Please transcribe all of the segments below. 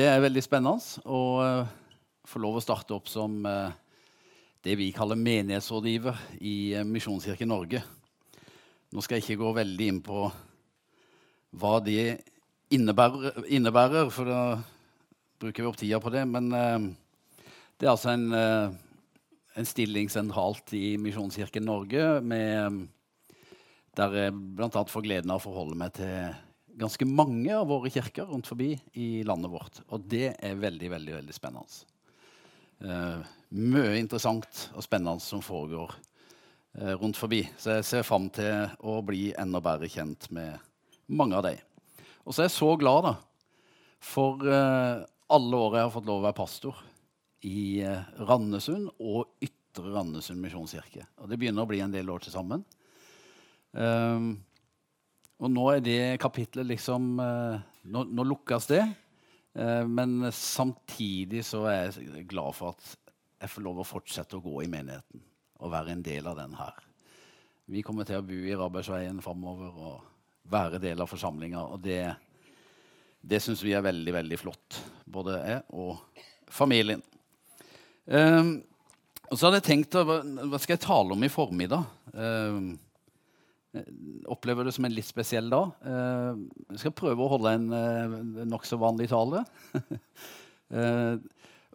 Det er veldig spennende å eh, få lov å starte opp som eh, det vi kaller menighetsrådgiver i eh, Misjonskirken Norge. Nå skal jeg ikke gå veldig inn på hva det innebærer, innebærer for da bruker vi opp tida på det. Men det er altså en, en stilling sentralt i Misjonskirken Norge med, der jeg bl.a. får gleden av å forholde meg til ganske mange av våre kirker rundt forbi i landet vårt. Og det er veldig, veldig, veldig spennende. Uh, mye interessant og spennende som foregår uh, rundt forbi. Så jeg ser fram til å bli enda bedre kjent med mange av dem. Og så er jeg så glad da, for uh, alle året jeg har fått lov å være pastor i Randesund og Ytre Randesund misjonskirke. Og det begynner å bli en del år til sammen. Um, og nå er det kapitlet liksom eh, Nå, nå lukkes det. Eh, men samtidig så er jeg glad for at jeg får lov å fortsette å gå i menigheten og være en del av den her. Vi kommer til å bo i Rabbersveien framover og være del av forsamlinga. Og det, det syns vi er veldig, veldig flott, både jeg og familien. Um, og så hadde jeg tenkt hva, skal jeg tale om i formiddag? Um, opplever det som en litt spesiell dag. Eh, jeg skal prøve å holde en uh, nokså vanlig tale.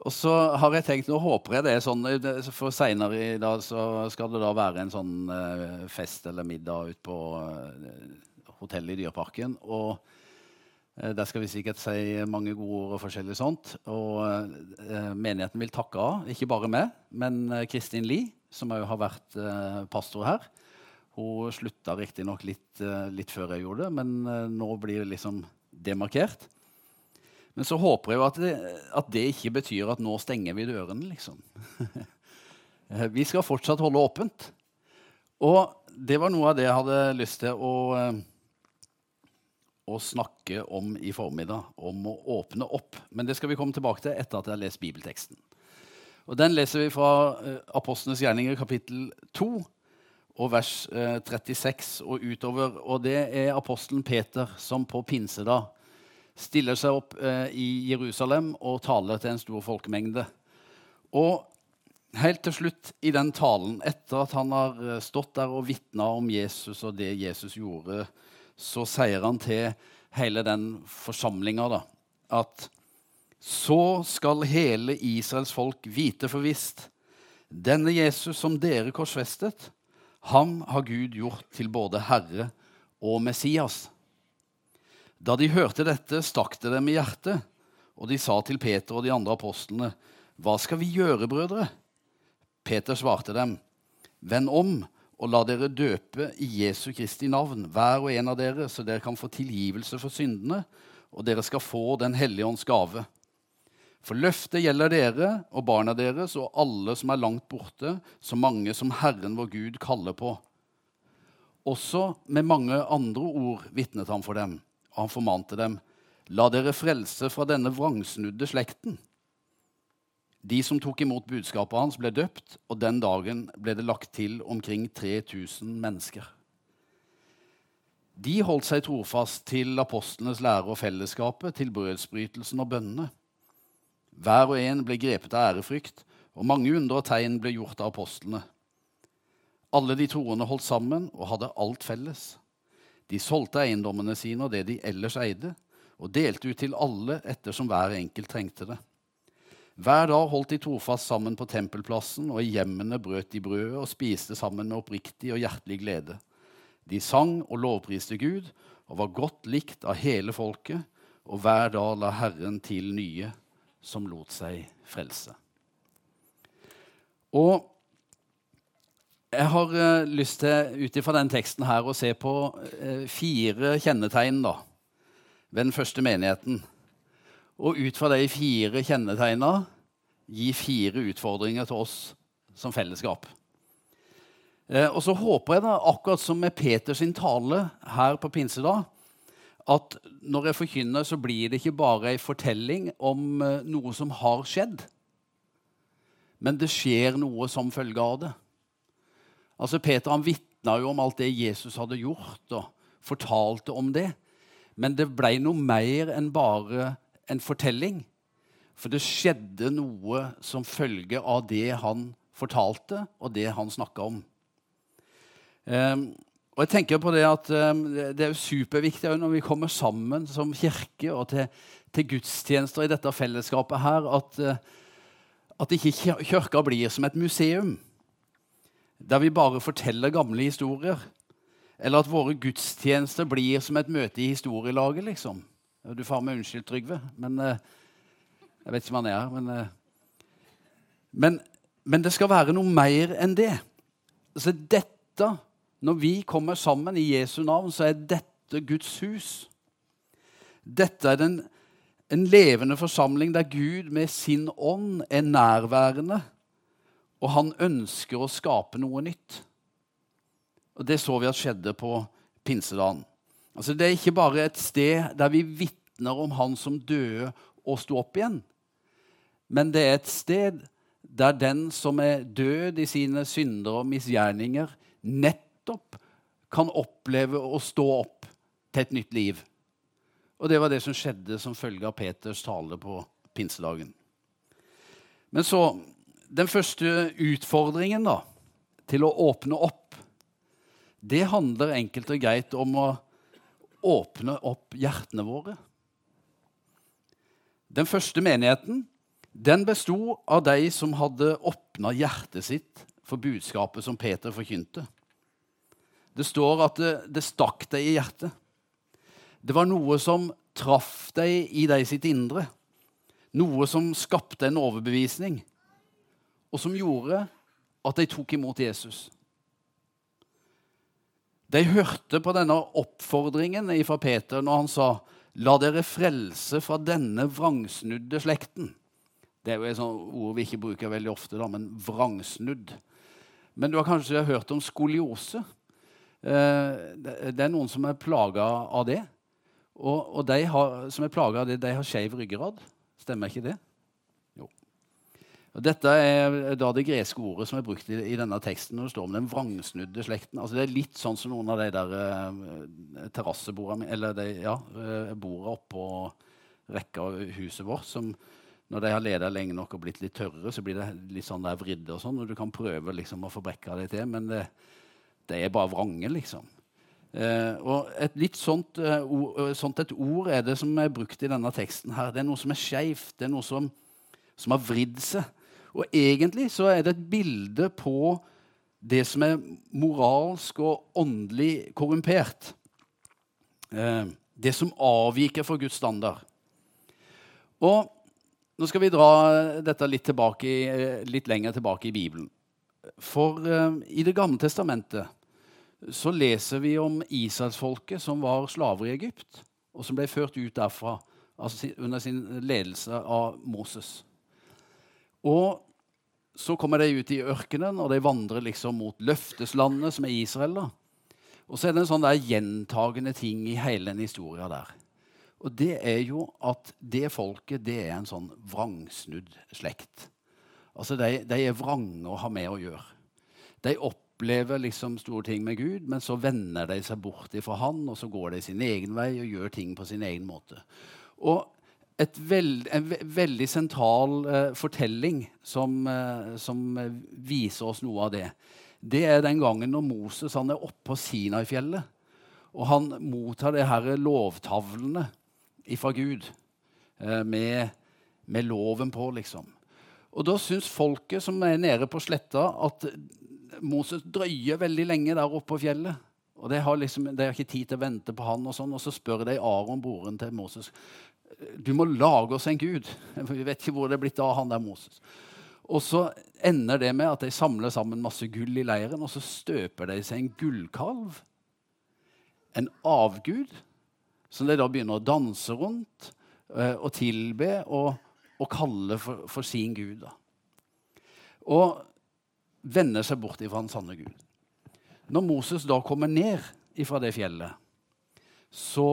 og så har jeg tenkt, nå håper jeg det er sånn For seinere i dag så skal det da være en sånn fest eller middag ute på hotellet i Dyreparken. Og der skal vi sikkert si mange gode ord og forskjellig sånt. Og menigheten vil takke av, ikke bare meg, men Kristin Lie, som òg har vært pastor her. Hun slutta riktignok litt, uh, litt før jeg gjorde det, men uh, nå blir det liksom demarkert. Men så håper jeg jo at det, at det ikke betyr at nå stenger vi dørene, liksom. Eh, vi skal fortsatt holde åpent. Og det var noe av det jeg hadde lyst til å, å snakke om i formiddag. Om å åpne opp. Men det skal vi komme tilbake til etter at jeg har lest bibelteksten. Og Den leser vi fra Apostlenes gjerninger, kapittel 2 og vers eh, 36 og utover. Og det er apostelen Peter som på pinsedag stiller seg opp eh, i Jerusalem og taler til en stor folkemengde. Og helt til slutt i den talen, etter at han har eh, stått der og vitna om Jesus og det Jesus gjorde, så sier han til hele den forsamlinga at så skal hele Israels folk vite for visst denne Jesus som dere korsfestet, Ham har Gud gjort til både Herre og Messias. Da de hørte dette, stakk det dem i hjertet, og de sa til Peter og de andre apostlene, Hva skal vi gjøre, brødre? Peter svarte dem, Vend om og la dere døpe i Jesu Kristi navn, hver og en av dere, så dere kan få tilgivelse for syndene, og dere skal få Den hellige ånds gave. For løftet gjelder dere og barna deres og alle som er langt borte, så mange som Herren vår Gud kaller på. Også med mange andre ord vitnet han for dem, og han formante dem. La dere frelse fra denne vrangsnudde slekten. De som tok imot budskapet hans, ble døpt, og den dagen ble det lagt til omkring 3000 mennesker. De holdt seg trofast til apostlenes lære og fellesskapet, til brødsbrytelsen og bønnene. Hver og en ble grepet av ærefrykt, og mange under og tegn ble gjort av apostlene. Alle de troende holdt sammen og hadde alt felles. De solgte eiendommene sine og det de ellers eide, og delte ut til alle ettersom hver enkelt trengte det. Hver dag holdt de trofast sammen på tempelplassen, og i hjemmene brøt de brødet og spiste sammen med oppriktig og hjertelig glede. De sang og lovpriste Gud og var godt likt av hele folket, og hver dag la Herren til nye som lot seg frelse. Og jeg har uh, lyst til ut ifra den teksten her å se på uh, fire kjennetegn da, ved den første menigheten. Og ut fra de fire kjennetegna gi fire utfordringer til oss som fellesskap. Uh, og så håper jeg, da, akkurat som med Peters tale her på pinsedag, at når jeg forkynner, så blir det ikke bare ei fortelling om eh, noe som har skjedd, men det skjer noe som følge av det. Altså Peter han vitna jo om alt det Jesus hadde gjort, og fortalte om det. Men det ble noe mer enn bare en fortelling. For det skjedde noe som følge av det han fortalte, og det han snakka om. Um, og jeg tenker på Det at um, det er superviktig når vi kommer sammen som kirke og til, til gudstjenester i dette fellesskapet her, at, uh, at ikke kirka blir som et museum der vi bare forteller gamle historier. Eller at våre gudstjenester blir som et møte i historielaget, liksom. Du får meg unnskyldt, Trygve, men uh, Jeg vet ikke om han er her, men, uh, men, men det skal være noe mer enn det. Så dette når vi kommer sammen i Jesu navn, så er dette Guds hus. Dette er den, en levende forsamling der Gud med sin ånd er nærværende, og han ønsker å skape noe nytt. Og Det så vi at skjedde på pinsedagen. Altså, det er ikke bare et sted der vi vitner om han som døde og sto opp igjen, men det er et sted der den som er død i sine synder og misgjerninger, nett nettopp kan oppleve å stå opp til et nytt liv. Og det var det som skjedde som følge av Peters tale på pinsedagen. Men så Den første utfordringen da, til å åpne opp, det handler enkelt og greit om å åpne opp hjertene våre. Den første menigheten den besto av de som hadde åpna hjertet sitt for budskapet som Peter forkynte. Det står at det, det stakk deg i hjertet. Det var noe som traff deg i deg sitt indre. Noe som skapte en overbevisning, og som gjorde at de tok imot Jesus. De hørte på denne oppfordringen fra Peter når han sa La dere frelse fra denne vrangsnudde slekten. Det er jo et sånt ord vi ikke bruker veldig ofte, da, men vrangsnudd. Men du har kanskje hørt om skoliose? Eh, det er noen som er plaga av det. Og, de har, som er plaga av det, de har skeiv ryggrad. Stemmer ikke det? Jo. Og dette er da det greske ordet som er brukt i, denne teksten når det står om den vrangsnudde slekten. Altså Det er litt sånn som noen av de der uh, terrassebordene Eller de ja, uh, bordene oppå rekka av huset vårt som når de har leda lenge nok og blitt litt tørre, så blir det litt sånn der vridde og sånn. Og du kan prøve liksom å få brekka det til, men det, det er bare vrange, liksom. Eh, og et litt sånt, uh, ord, eh, sånt, et ord er det som er brukt i denne teksten. her. Det er noe som er skeivt, det er noe som, har vridd seg. Og egentlig så er det et bilde på det som er moralsk og åndelig korrumpert. Eh, det som avviker fra Guds standard. Og nå skal vi dra dette litt, tilbake, litt lenger tilbake i Bibelen. For uh, i Det gamle testamentet så leser vi om israelsfolket som var slaver i Egypt, og som ble ført ut derfra altså under sin ledelse av Moses. Og så kommer de ut i ørkenen, og de vandrer liksom mot løfteslandet, som er Israel. da. Og så er det en sånn der gjentagende ting i hele den historia der. Og det er jo at det folket det er en sånn vrangsnudd slekt. Altså, de, de er vrange å ha med å gjøre. De opplever liksom store ting med Gud, men så vender de seg bort fra Han, og så går de sin egen vei og gjør ting på sin egen måte. Og veld, en ve veldig sentral uh, fortelling som, uh, som, viser oss noe av det, det er den gangen når Moses han er oppe på Sinai-fjellet, og han mottar de her lovtavlene fra Gud uh, med, med loven på, liksom. Og da syns folket som er nede på sletta, at Moses drøyer veldig lenge der oppe på fjellet. Og de har, liksom, de har ikke tid til å vente på han. Og sånn, og så spør de Aron, broren til Moses, du må lage oss en gud. Vi vet ikke hvor det er blitt av han der Moses. Og så ender det med at de samler sammen masse gull i leiren, og så støper de seg en gullkalv. En avgud som de da begynner å danse rundt eh, og tilbe. og og kalle for, for sin Gud. Da. Og vender seg bort ifra den sanne Gud. Når Moses da kommer ned ifra det fjellet, så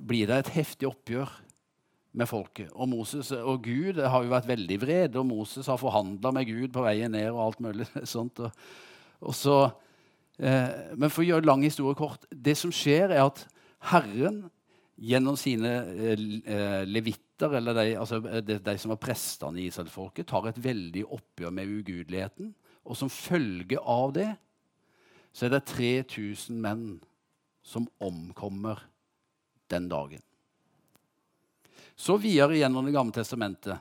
blir det et heftig oppgjør med folket. Og Moses og Gud har jo vært veldig vrede, og Moses har forhandla med Gud på veien ned. og alt mulig sånt. Og, og så, eh, men for å gjøre lang historie kort Det som skjer, er at Herren gjennom sine eh, eh levitter, eller de, altså de, de som var prestene i Israelsfolket, tar et veldig oppgjør med ugudeligheten. Og som følge av det så er det 3000 menn som omkommer den dagen. Så videre gjennom Det gamle testamentet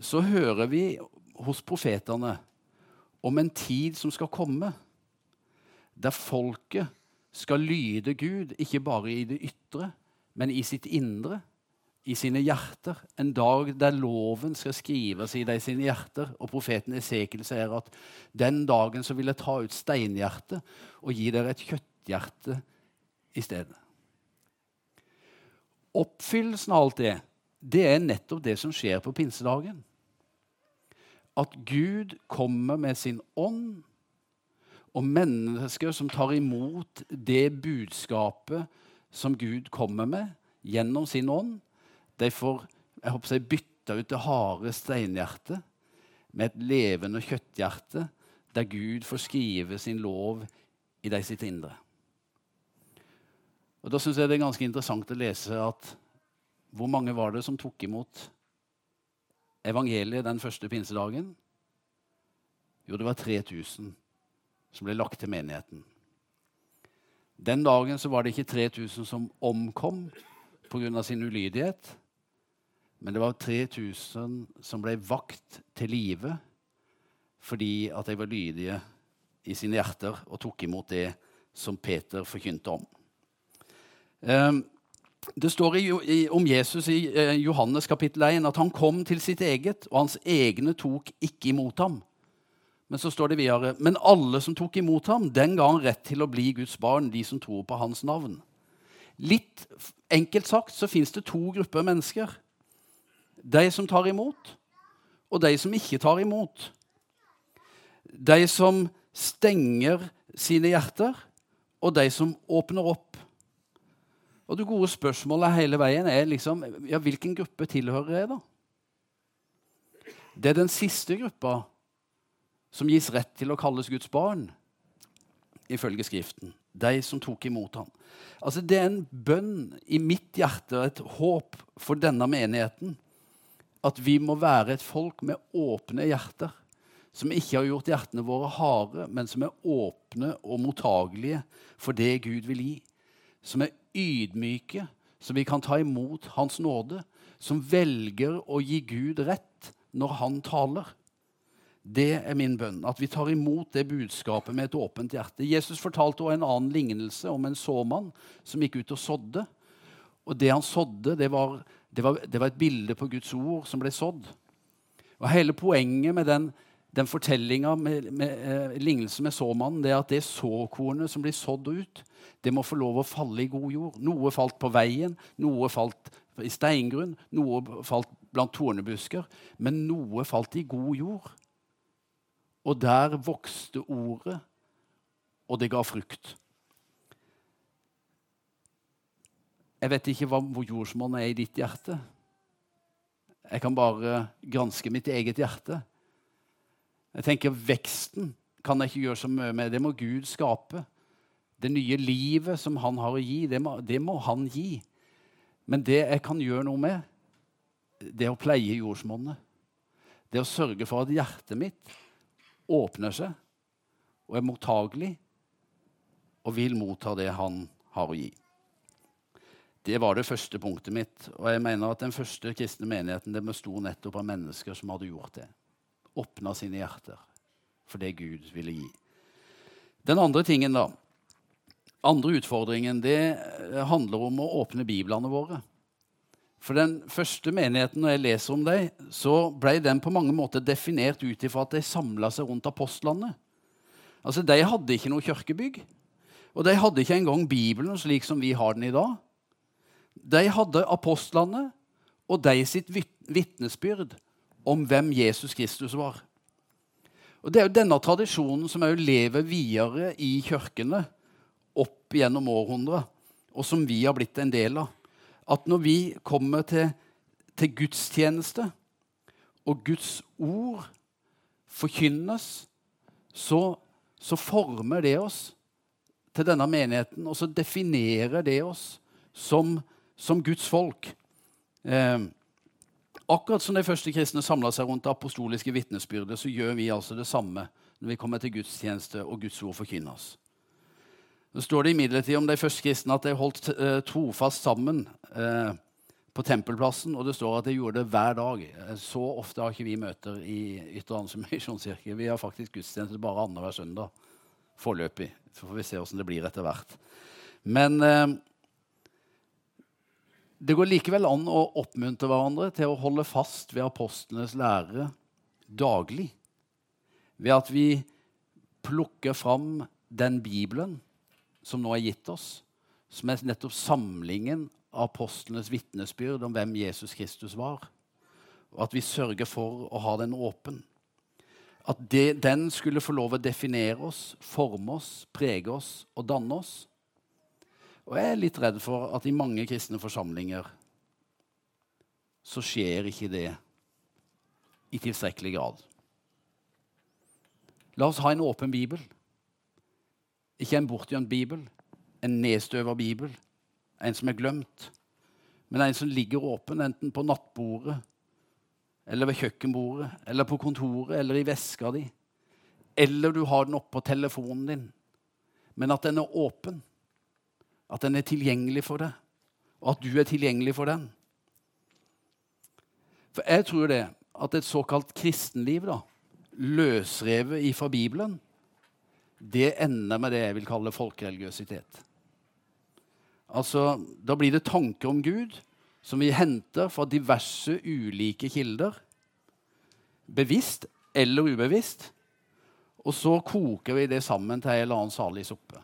så hører vi hos profetene om en tid som skal komme, der folket skal lyde Gud, ikke bare i det ytre, men i sitt indre, i sine hjerter. En dag der loven skal skrives i de sine hjerter. Og profeten Esekiel sier at den dagen så vil jeg ta ut steinhjertet og gi dere et kjøtthjerte i stedet. Oppfyllelsen av alt det, det er nettopp det som skjer på pinsedagen. At Gud kommer med sin ånd, og mennesker som tar imot det budskapet som Gud kommer med gjennom sin ånd, de får jeg håper jeg, bytta ut det harde steinhjertet med et levende kjøtthjerte, der Gud får skrive sin lov i de sitt indre. Og Da syns jeg det er ganske interessant å lese at hvor mange var det som tok imot evangeliet den første pinsedagen? Jo, det var 3000 som ble lagt til menigheten. Den dagen så var det ikke 3000 som omkom pga. sin ulydighet, men det var 3000 som ble vakt til live fordi at de var lydige i sine hjerter og tok imot det som Peter forkynte om. Ehm, det står om Jesus i eh, Johannes kapittel 1 at han kom til sitt eget, og hans egne tok ikke imot ham. Men så står det videre Men alle som tok imot ham, den ga han rett til å bli Guds barn, de som tror på hans navn. Litt enkelt sagt så fins det to grupper mennesker. De som tar imot, og de som ikke tar imot. De som stenger sine hjerter, og de som åpner opp. Og det gode spørsmålet hele veien er liksom ja, hvilken gruppe tilhører jeg, da? Det er den siste gruppa som gis rett til å kalles Guds barn, ifølge Skriften. De som tok imot ham. Altså, det er en bønn i mitt hjerte og et håp for denne menigheten. At vi må være et folk med åpne hjerter. Som ikke har gjort hjertene våre harde, men som er åpne og mottagelige for det Gud vil gi. Som er ydmyke, så vi kan ta imot Hans nåde. Som velger å gi Gud rett når Han taler. Det er min bønn. At vi tar imot det budskapet med et åpent hjerte. Jesus fortalte også en annen lignelse om en såmann som gikk ut og sådde. Og det han sådde, det var, det var, det var et bilde på Guds ord som ble sådd. Og Hele poenget med den, den fortellinga med, med eh, lignelsen med såmannen, det er at det såkornet som blir sådd ut, det må få lov å falle i god jord. Noe falt på veien, noe falt i steingrunn, noe falt blant tornebusker. Men noe falt i god jord. Og der vokste ordet, og det ga frukt. Jeg vet ikke hvor jordsmonnet er i ditt hjerte. Jeg kan bare granske mitt eget hjerte. Jeg tenker Veksten kan jeg ikke gjøre så mye med. Det må Gud skape. Det nye livet som han har å gi, det må, det må han gi. Men det jeg kan gjøre noe med, det er å pleie jordsmonnet. Det er å sørge for at hjertet mitt åpner seg og er mottagelig og vil motta det han har å gi. Det var det første punktet mitt. Og jeg mener at Den første kristne menigheten det besto nettopp av mennesker som hadde gjort det. Åpna sine hjerter for det Gud ville gi. Den andre tingen, da, andre utfordringen, det handler om å åpne biblene våre. For den første menigheten, når jeg leser om dem, så ble den på mange måter definert ut ifra at de samla seg rundt apostlene. Altså, De hadde ikke noe kirkebygg. Og de hadde ikke engang Bibelen slik som vi har den i dag. De hadde apostlene og de sitt vitnesbyrd om hvem Jesus Kristus var. Og Det er jo denne tradisjonen som lever videre i kirkene opp gjennom århundrer, og som vi har blitt en del av at når vi kommer til, til gudstjeneste, og Guds ord forkynnes, så, så, former det oss til denne menigheten, og så definerer det oss som, som Guds folk. Eh, Akkurat som de første kristne samla seg rundt det apostoliske vitnesbyrdet, så gjør vi altså det samme når vi kommer til gudstjeneste og Guds ord forkynnes. Så står det imidlertid om de første kristne at de holdt eh, trofast sammen eh, på tempelplassen, og det står at de gjorde det hver dag. Eh, så ofte har ikke vi møter i Ytre Ansum misjonskirke. Vi har faktisk gudstjeneste bare annenhver søndag foreløpig. Så får vi se åssen det blir etter hvert. Men eh, det går likevel an å oppmuntre hverandre til å holde fast ved apostlenes lære daglig. Ved at vi plukker fram den Bibelen som nå er gitt oss, som er nettopp samlingen av apostlenes vitnesbyrd om hvem Jesus Kristus var. Og at vi sørger for å ha den åpen. At det, den skulle få lov å definere oss, forme oss, prege oss og danne oss. Og jeg er litt redd for at i mange kristne forsamlinger så skjer ikke det i tilstrekkelig grad. La oss ha en åpen bibel. Ikke en bortgjemt bibel, en nedstøva bibel, en som er glemt, men en som ligger åpen, enten på nattbordet, eller ved kjøkkenbordet, eller på kontoret, eller i veska di. Eller du har den oppå telefonen din. Men at den er åpen. At den er tilgjengelig for deg, og at du er tilgjengelig for den. For jeg tror det at et såkalt kristenliv, da, løsrevet ifra Bibelen, det ender med det jeg vil kalle folkereligiøsitet. Altså, Da blir det tanker om Gud som vi henter fra diverse ulike kilder, bevisst eller ubevisst, og så koker vi det sammen til en eller annen salig suppe.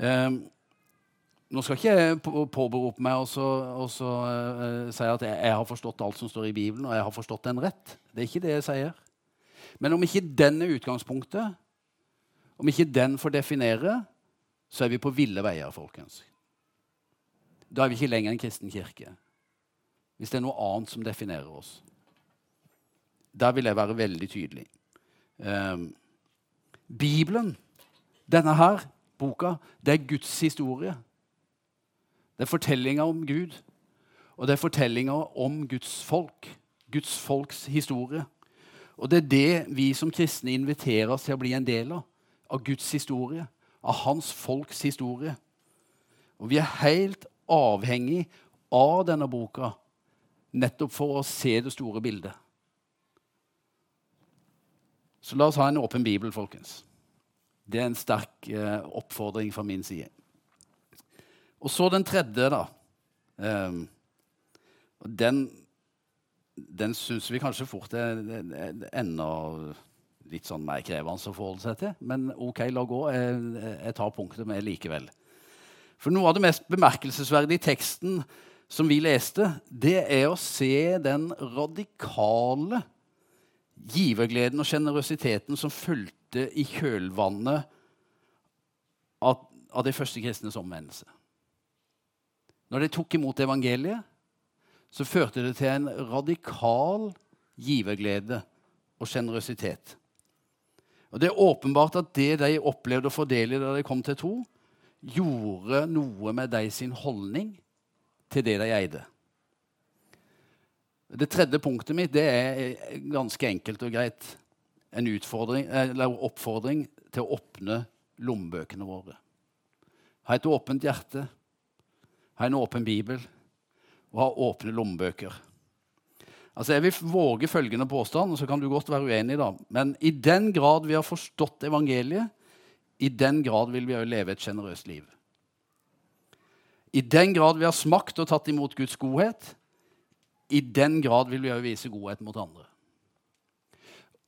Um, nå skal ikke jeg påberope meg og uh, si at jeg, jeg, har forstått alt som står i Bibelen, og jeg har forstått den rett. Det er ikke det jeg sier. Men om ikke den er utgangspunktet, om ikke den får definere, så er vi på ville veier, folkens. Da er vi ikke lenger en kristen kirke. Hvis det er noe annet som definerer oss. Der vil jeg være veldig tydelig. Um, Bibelen, denne her, boka, det er Guds historie. Det er fortellinga om Gud, og det er fortellinga om Guds folk. Guds folks historie. Og det er det vi som kristne oss til å bli en del av. Av Guds historie. Av hans folks historie. Og vi er helt avhengig av denne boka nettopp for å se det store bildet. Så la oss ha en åpen bibel, folkens. Det er en sterk eh, oppfordring fra min side. Og så den tredje, da. Um, den den syns vi kanskje fort er, er enda litt sånn mer krevende å forholde seg til. Men OK, la gå. Jeg, jeg tar punktet med likevel. For noe av det mest bemerkelsesverdige i teksten som vi leste, det er å se den radikale givergleden og sjenerøsiteten som fulgte i kjølvannet av, de første kristnes omvendelse. Når de tok imot evangeliet, så førte det til en radikal giverglede og sjenerøsitet. Og Det er åpenbart at det de opplevde å fordele da de kom til tro, gjorde noe med de sin holdning til det de eide. Det tredje punktet mitt det er ganske enkelt og greit. En oppfordring til å åpne lommebøkene våre. Ha et åpent hjerte, ha en åpen bibel og ha åpne lommebøker. Altså Jeg vil våge følgende påstand, og så kan du godt være uenig, da. Men i den grad vi har forstått evangeliet, i den grad vil vi òg leve et sjenerøst liv. I den grad vi har smakt og tatt imot Guds godhet, i den grad vil vi òg vise godhet mot andre.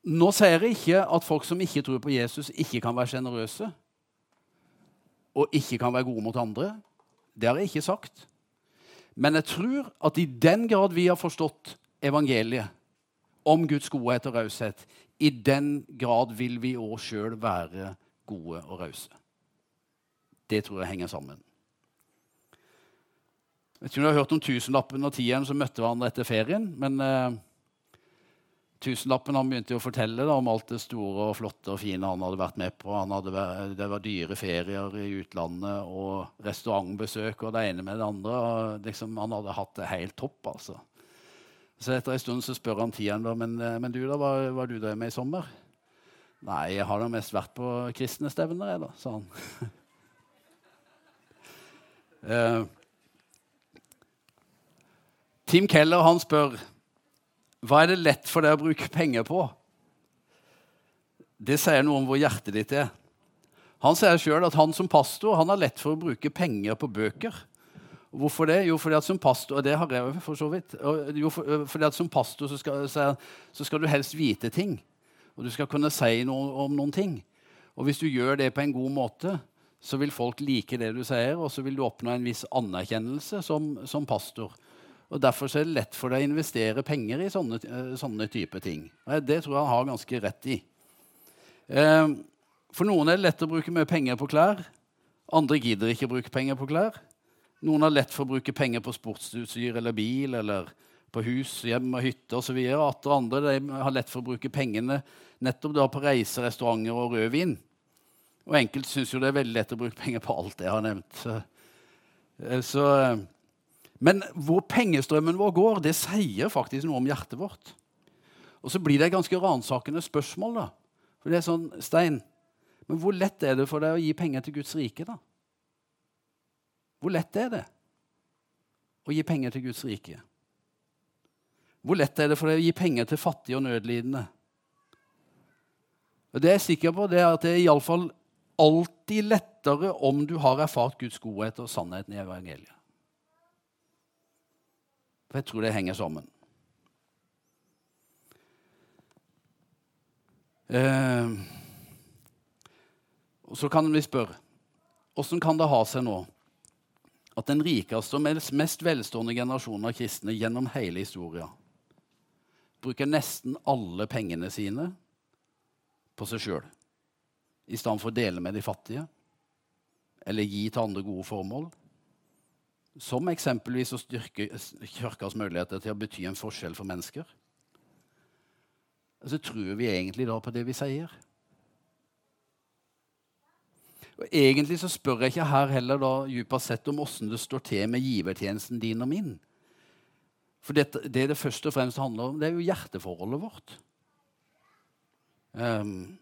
Nå sier jeg ikke at folk som ikke tror på Jesus, ikke kan være sjenerøse og ikke kan være gode mot andre. Det har jeg ikke sagt. Men jeg tror at i den grad vi har forstått evangeliet om Guds godhet og raushet, i den grad vil vi òg sjøl være gode og rause. Det tror jeg henger sammen. Vet ikke om du har hørt om tusenlappen og tieren som møtte hverandre etter ferien. men... Eh, Tusenlappen han begynte å fortelle da, om alt det store og flotte og fine han hadde vært med på. Hadde, det var dyre ferier i utlandet og restaurantbesøk og det ene med det andre. Liksom, han hadde hatt det helt topp. altså. Så etter en stund så spør han tieren da, men, eh, men du da, hva, hva du drev med i sommer? Nei, jeg har da mest vært på kristne stevner, jeg, da, sa han. uh, Tim Keller han spør hva er det lett for deg å bruke penger på. Det sier noe om hvor hjertet ditt er. Han sier sjøl at han som pastor han har lett for å bruke penger på bøker. Hvorfor det? Jo, fordi at som pastor og det har jeg for så vidt, jo, for, fordi at som pastor så skal, så skal, du helst vite ting. Og du skal kunne si noe om noen ting. Og hvis du gjør det på en god måte, så vil folk like det du sier, og så vil du oppnå en viss anerkjennelse som, som pastor. Og Derfor er det lett for deg å investere penger i sånne, sånne type ting. Det tror jeg han har ganske rett i. Eh, for noen er det lett å bruke mye penger på klær. Andre gidder ikke å bruke penger på klær. Noen har lett for å bruke penger på sportsutstyr eller bil eller på hus, hjem og hytte osv. Atter andre har lett for å bruke pengene nettopp da på reiser, restauranter og rødvin. Og enkelte syns jo det er veldig lett å bruke penger på alt det jeg har nevnt. Så, eh, så, men hvor pengestrømmen vår går, det sier faktisk noe om hjertet vårt. Og så blir det et ganske ransakende spørsmål. da. For det er sånn, Stein, men hvor lett er det for deg å gi penger til Guds rike, da? Hvor lett er det å gi penger til Guds rike? Hvor lett er det for deg å gi penger til fattige og nødlidende? Og Det jeg er sikker på, det er at det er iallfall alltid lettere om du har erfart Guds godhet og sannheten i evangeliet. For jeg tror det henger sammen. Eh, og så kan vi spørre åssen kan det ha seg nå at den rikeste og mest velstående generasjonen av kristne gjennom hele historien bruker nesten alle pengene sine på seg sjøl, i stedet for å dele med de fattige eller gi til andre gode formål, som eksempelvis å styrke kirkas muligheter til å bety en forskjell for mennesker så tror vi egentlig da på det vi sier. Og Egentlig så spør jeg ikke her heller da djupest sett om åssen det står til med givertjenesten din og min. For det, det det først og fremst handler om, det er jo hjerteforholdet vårt. Um,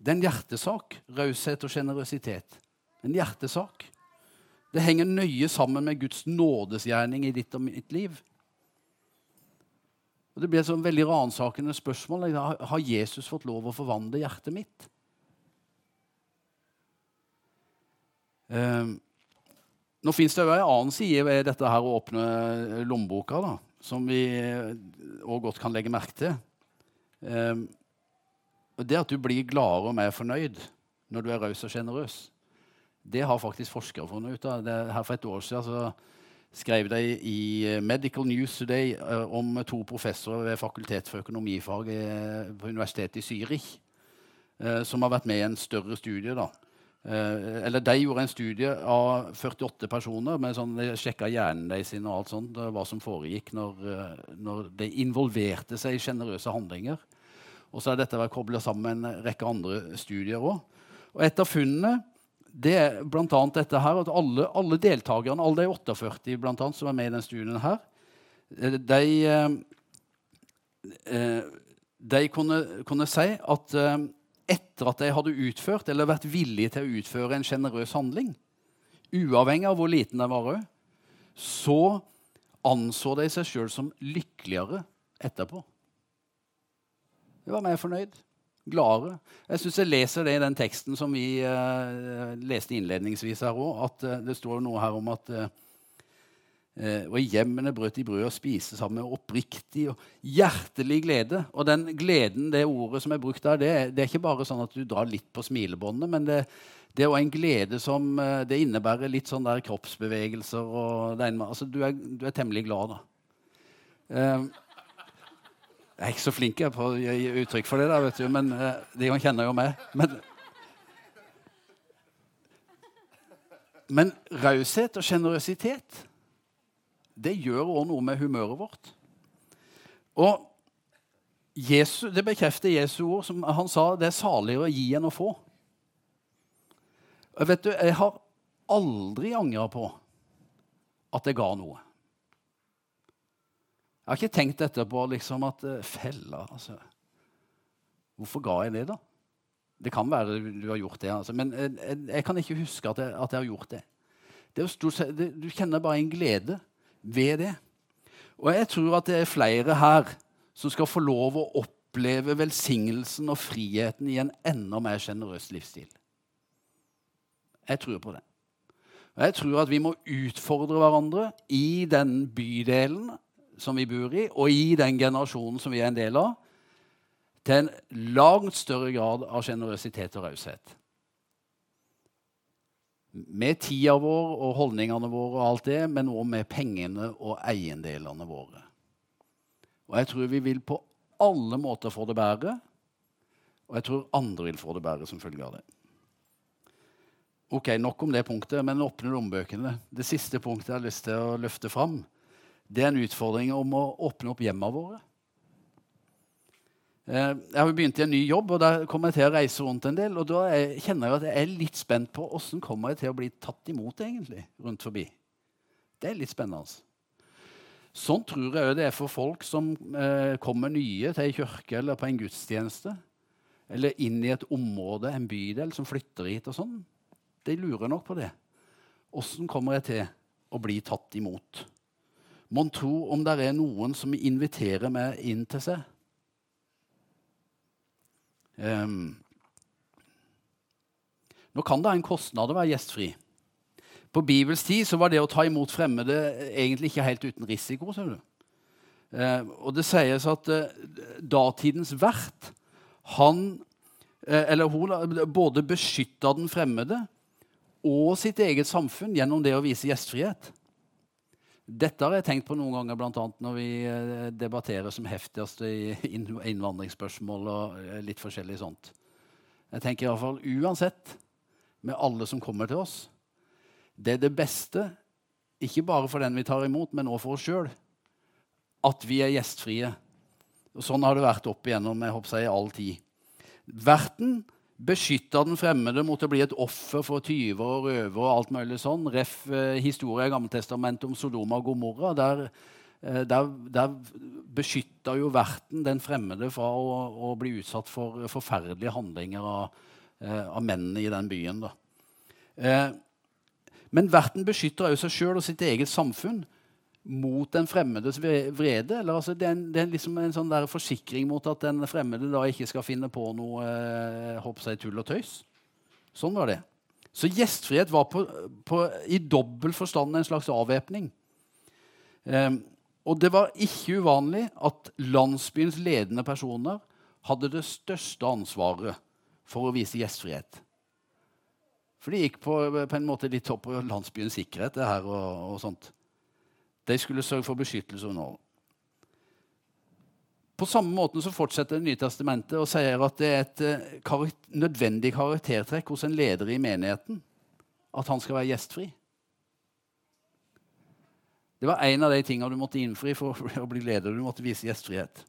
det er en hjertesak. Raushet og sjenerøsitet. En hjertesak. Det henger nøye sammen med Guds nådesgjerning i ditt og mitt liv. Og Det blir et sånn veldig ransakende spørsmål. Har Jesus fått lov å forvandle hjertet mitt? Um, nå fins det jo en annen side ved dette her å åpne lommeboka, da, som vi òg godt kan legge merke til. Um, Det at du blir gladere og mer fornøyd når du er raus og sjenerøs, det har faktisk forskere funnet ut av. Her For et år siden så skrev de i eh, Medical News Today uh, om to professorer ved Fakultet for økonomifag uh, på Universitetet i Zürich, som har vært med i en større studie. da. eller De gjorde en studie av 48 personer. med sånn, De sjekka hjernen deres og alt sånt, hva som foregikk når, når de involverte seg i sjenerøse handlinger. Og så har dette kobla sammen med en rekke andre studier òg. Og et av funnene det er bl.a. dette her at alle, alle deltakerne, alle de 48 blant annet, som er med i denne studien, her, eh, de, eh, eh, de kunne, kunne, si at etter at de hadde utført eller vært villige til å utføre en sjenerøs handling, uavhengig av hvor liten den var, så anså de seg sjøl som lykkeligere etterpå. De var mer fornøyd gladere. Jeg syns jeg leser det i den teksten som vi uh, leste innledningsvis her òg, at uh, det står noe her om at uh, og i hjemmene brøt de brød og spiste sammen med oppriktig og hjertelig glede. Og den gleden, det ordet som er brukt der, det, det er ikke bare sånn at du drar litt på smilebåndet, men det, det er òg en glede som det innebærer litt sånn der kroppsbevegelser. og en, altså, du, er, du, er, temmelig glad, da. Jeg er ikke så flink på å gi uttrykk for det, der, vet du, men uh, de kjenner jo meg. Men, men raushet og sjenerøsitet, det gjør òg noe med humøret vårt. Og Jesus, det bekrefter Jesu ord. som Han sa det er saligere å gi enn å få. Vet du, Jeg har aldri angra på at jeg ga noe. Jeg har ikke tenkt etterpå liksom at uh, Fella, altså Hvorfor ga jeg det, da? Det kan være du har gjort det, altså. men jeg, jeg, jeg kan ikke huske at jeg, at jeg har gjort det. det, stort, det du kjenner bare en glede ved det. Og jeg tror at det er flere her som skal få lov å oppleve velsignelsen og friheten i en enda mer sjenerøs livsstil. Jeg tror på det. Og jeg tror at vi må utfordre hverandre i den bydelen som vi bor i, og i den generasjonen som vi er en del av, til en langt større grad av sjenerøsitet og raushet. Med tida vår og holdningene våre og alt det, men òg med pengene og eiendelene våre. Og jeg tror vi vil på alle måter få det bedre, og jeg tror andre vil få det bedre som følge av det. Ok, Nok om det punktet, men åpne lommebøkene. Det siste punktet jeg har lyst til å løfte fram, det er en utfordring om å åpne opp hjemmene våre. Eh, jeg har begynt i en ny jobb, og der kommer jeg til å reise rundt en del. Og da kjenner jeg at jeg er litt spent på åssen kommer til å bli tatt imot egentlig, rundt forbi. Det er litt spennende. Sånn tror jeg det er for folk som eh, kommer nye til ei kirke eller på en gudstjeneste. Eller inn i et område, en bydel, som flytter hit og sånn. De lurer nok på det. Åssen kommer jeg til å bli tatt imot? Mon tro om det er noen som inviterer meg inn til seg? Um, nå kan det ha en kostnad å være gjestfri. På Bibels tid så var det å ta imot fremmede egentlig ikke helt uten risiko. ser du. Uh, og det sies at uh, datidens vert han, uh, eller hun både beskytta den fremmede og sitt eget samfunn gjennom det å vise gjestfrihet. Dette har jeg tenkt på noen ganger, bl.a. når vi eh, debatterer som heftigst i innvandringsspørsmål og eh, litt forskjellig sånt. Jeg tenker i hvert fall uansett, med alle som kommer til oss Det er det beste, ikke bare for den vi tar imot, men også for oss sjøl, at vi er gjestfrie. Og sånn har det vært opp igjennom jeg håper jeg, i all tid. Verten beskytta den fremmede mot å bli et offer for tyver og røvere og alt mulig sånn. Ref. Eh, i Gammeltestamentet om Sodoma og Gomorra. Der, eh, der, der beskytta jo verten den fremmede fra å, å bli utsatt for forferdelige handlinger av, eh, av mennene i den byen. Eh, men verten beskytter også seg sjøl og sitt eget samfunn mot den fremmedes vrede. Eller, altså, det er, en, det er liksom en sånn forsikring mot at den fremmede da ikke skal finne på noe eh, seg, tull og tøys. Sånn var det. Så gjestfrihet var på, på, i dobbel forstand en slags avvæpning. Um, og det var ikke uvanlig at landsbyens ledende personer hadde det største ansvaret for å vise gjestfrihet. For det gikk på, på en måte litt opp på landsbyens sikkerhet. det her og, og sånt. De skulle sørge for beskyttelse under Norge. På samme måte så fortsetter Det nye testamentet og sier at det er et karakter, nødvendig karaktertrekk hos en leder i menigheten at han skal være gjestfri. Det var en av de tingene du måtte innfri for å bli leder. Du måtte vise gjestfrihet.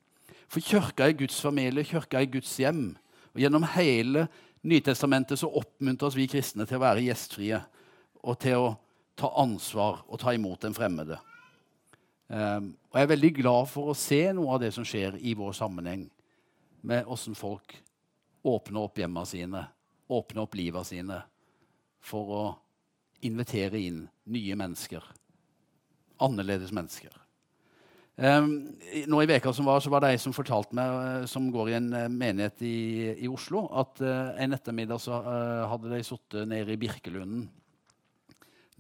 For kirka er Guds familie, kirka er Guds hjem. Og Gjennom hele Nytestamentet så oppmuntres vi kristne til å være gjestfrie og til å ta ansvar og ta imot den fremmede. Um, og jeg er veldig glad for å se noe av det som skjer i vår sammenheng, med åssen folk åpner opp hjemmene sine, åpner opp livet sine, for å invitere inn nye mennesker. Annerledes mennesker. Um, nå I veka som var, så var det ei som fortalte meg, uh, som går i en uh, menighet i, i, Oslo, at uh, en ettermiddag så hadde de sittet nede i Birkelunden,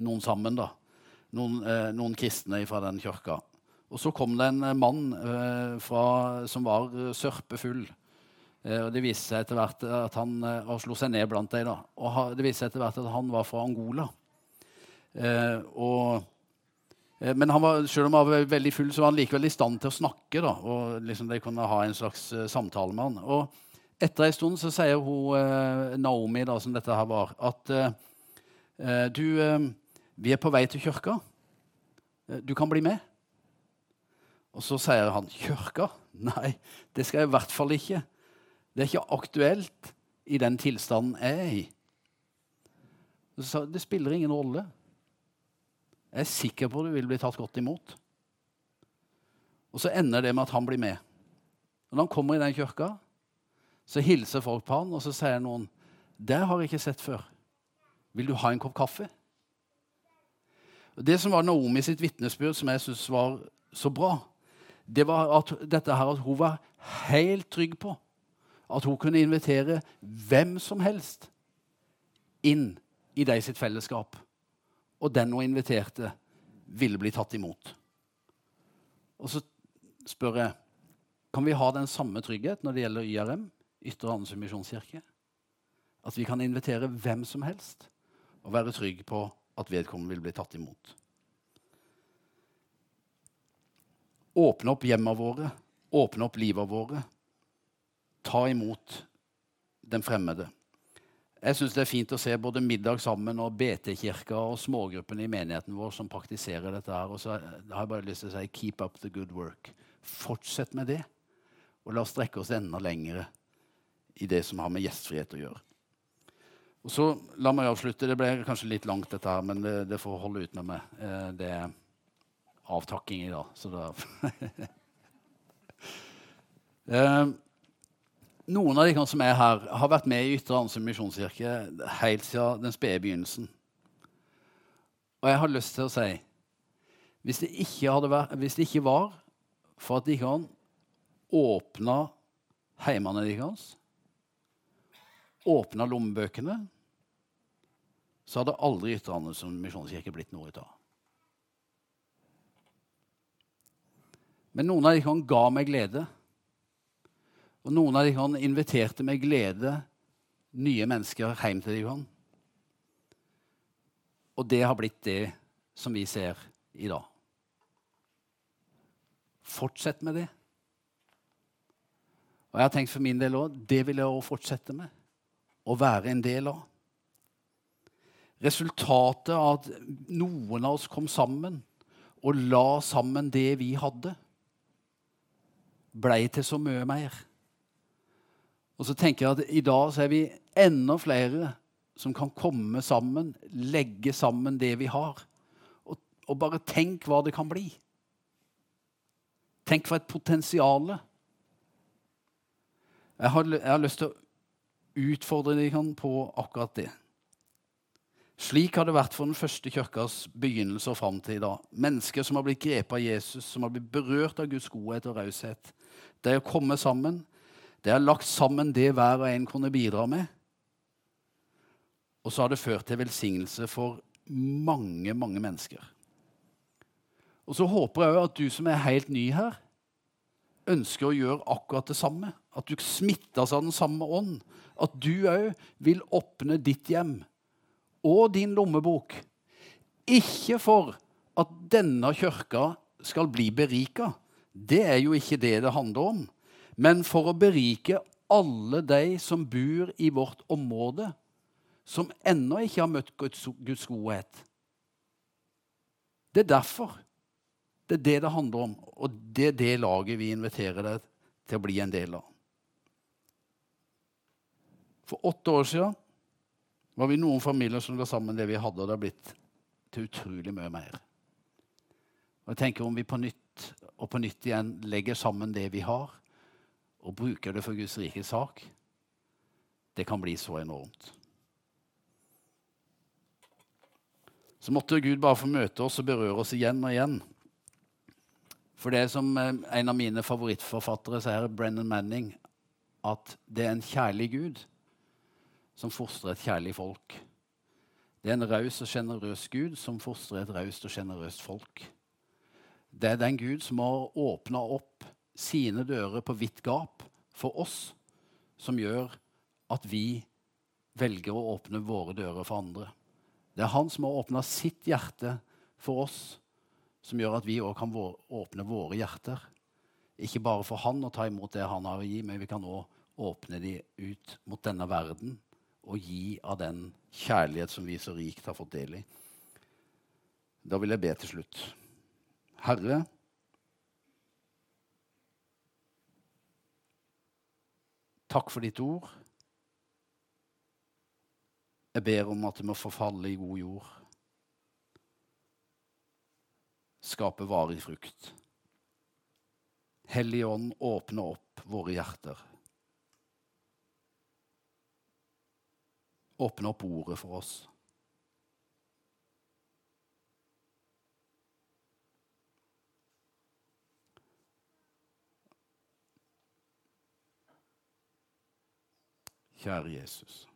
noen sammen. da, noen, eh, noen kristne fra den kirka. Og så kom det en eh, mann eh, fra, som var sørpefull. Og det viste seg etter hvert at han eh, slo seg ned blant dem. Og ha, det viste seg etter hvert at han var fra Angola. Og, men var, selv om han var veldig full, så var han likevel i stand til å snakke. Da, og liksom de kunne ha en slags samtale med han. Og etter en stund så sier hun Naomi, da, som dette her var, at du vi er på vei til kirka. Eh, du kan bli med. Og så sier han, 'Kirka? Nei, det skal jeg i hvert fall ikke.' Det er ikke aktuelt i den tilstanden jeg er i. Så det spiller ingen rolle. Jeg er sikker på at du vil bli tatt godt imot. Og så ender det med at han blir med. Når han kommer i den kirka, så hilser folk på han, og så sier noen det har jeg ikke sett før. Vil du ha en kopp kaffe? Det som var Naomi sitt vitnesbyrd, som jeg syns var så bra, det var at, dette her, at hun var helt trygg på at hun kunne invitere hvem som helst inn i de sitt fellesskap. Og den hun inviterte, ville bli tatt imot. Og så spør jeg kan vi ha den samme trygghet når det gjelder YRM, Ytre Andesund misjonskirke. At vi kan invitere hvem som helst og være trygg på at vedkommende vil bli tatt imot. Åpne opp hjemmene våre, åpne opp livet våre. Ta imot den fremmede. Jeg syns det er fint å se både Middag sammen og BT-kirka og smågruppene i menigheten vår som praktiserer dette. her. Og så har jeg bare lyst til å si keep up the good work. Fortsett med det. Og la oss strekke oss enda lenger i det som har med gjestfrihet å gjøre. Og så La meg avslutte. Det ble kanskje litt langt, dette her, men det, det får holde ut med meg. Eh, det er avtakking i dag, så da eh, Noen av de som er her, har vært med i Ytre Ansund misjonskirke helt siden den spede begynnelsen. Og jeg har lyst til å si hvis det ikke, vært, hvis det ikke var for at de kan åpne heimene deres, åpne lommebøkene, så hadde aldri Ytre som misjonskirke blitt noe ut av. Men noen av de ga meg glede. Og noen av de inviterte med glede nye mennesker hjem til dem. Og det har blitt det som vi ser i dag. Fortsett med det. Og jeg har tenkt for min del òg det vil jeg òg fortsette med. Å være en del av. Resultatet av at noen av oss kom sammen og la sammen det vi hadde, blei til så mye mer. Og så tenker jeg at i dag så er vi enda flere som kan komme sammen, legge sammen det vi har. Og, og bare tenk hva det kan bli. Tenk for et potensial. Jeg jeg har lyst til å utfordre dere på akkurat det. Slik har det vært for den første kirkas begynnelse og fram til i dag. Mennesker som har blitt grepet av Jesus, som har blitt berørt av Guds godhet og raushet. De har kommet sammen, det har lagt sammen det hver og en kunne bidra med. Og så har det ført til velsignelse for mange, mange mennesker. Og så håper jeg at du som er helt ny her, ønsker å gjøre akkurat det samme. At du smittes av den samme ånd. At du òg vil åpne ditt hjem og din lommebok. Ikke for at denne kirka skal bli berika. Det er jo ikke det det handler om men for å berike alle de som bor i vårt område, som ennå ikke har møtt Guds, Guds godhet. Det er derfor. Det er det det handler om, og det er det laget vi inviterer deg til å bli en del av. For åtte år siden var vi noen familier som ga sammen det vi hadde, og det har blitt til utrolig mye mer. Og jeg tenker Om vi på nytt og på nytt igjen legger sammen det vi har, og bruker det for Guds rikes sak, det kan bli så enormt. Så måtte Gud bare få møte oss og berøre oss igjen og igjen. For det er som eh, en av mine favorittforfattere sier, Brennan Manning, at det er en kjærlig Gud som fostrer et kjærlig folk. Det er en raus og sjenerøs Gud som fostrer et raust og sjenerøst folk. Det er den Gud som har åpna opp sine dører på vidt gap for oss, som gjør at vi velger å åpne våre dører for andre. Det er han som har åpna sitt hjerte for oss, som gjør at vi òg kan åpne våre hjerter. Ikke bare for han å ta imot det han har å gi, men vi kan òg åpne de ut mot denne verden og gi av den kjærlighet som vi så rikt har fått del i. Da vil jeg be til slutt. Herre, Takk for ditt ord. Jeg ber om at det må forfalle i god jord. Skape varig frukt. Hellige Ånd, åpne opp våre hjerter. Åpne opp ordet for oss. Kjære Jesus.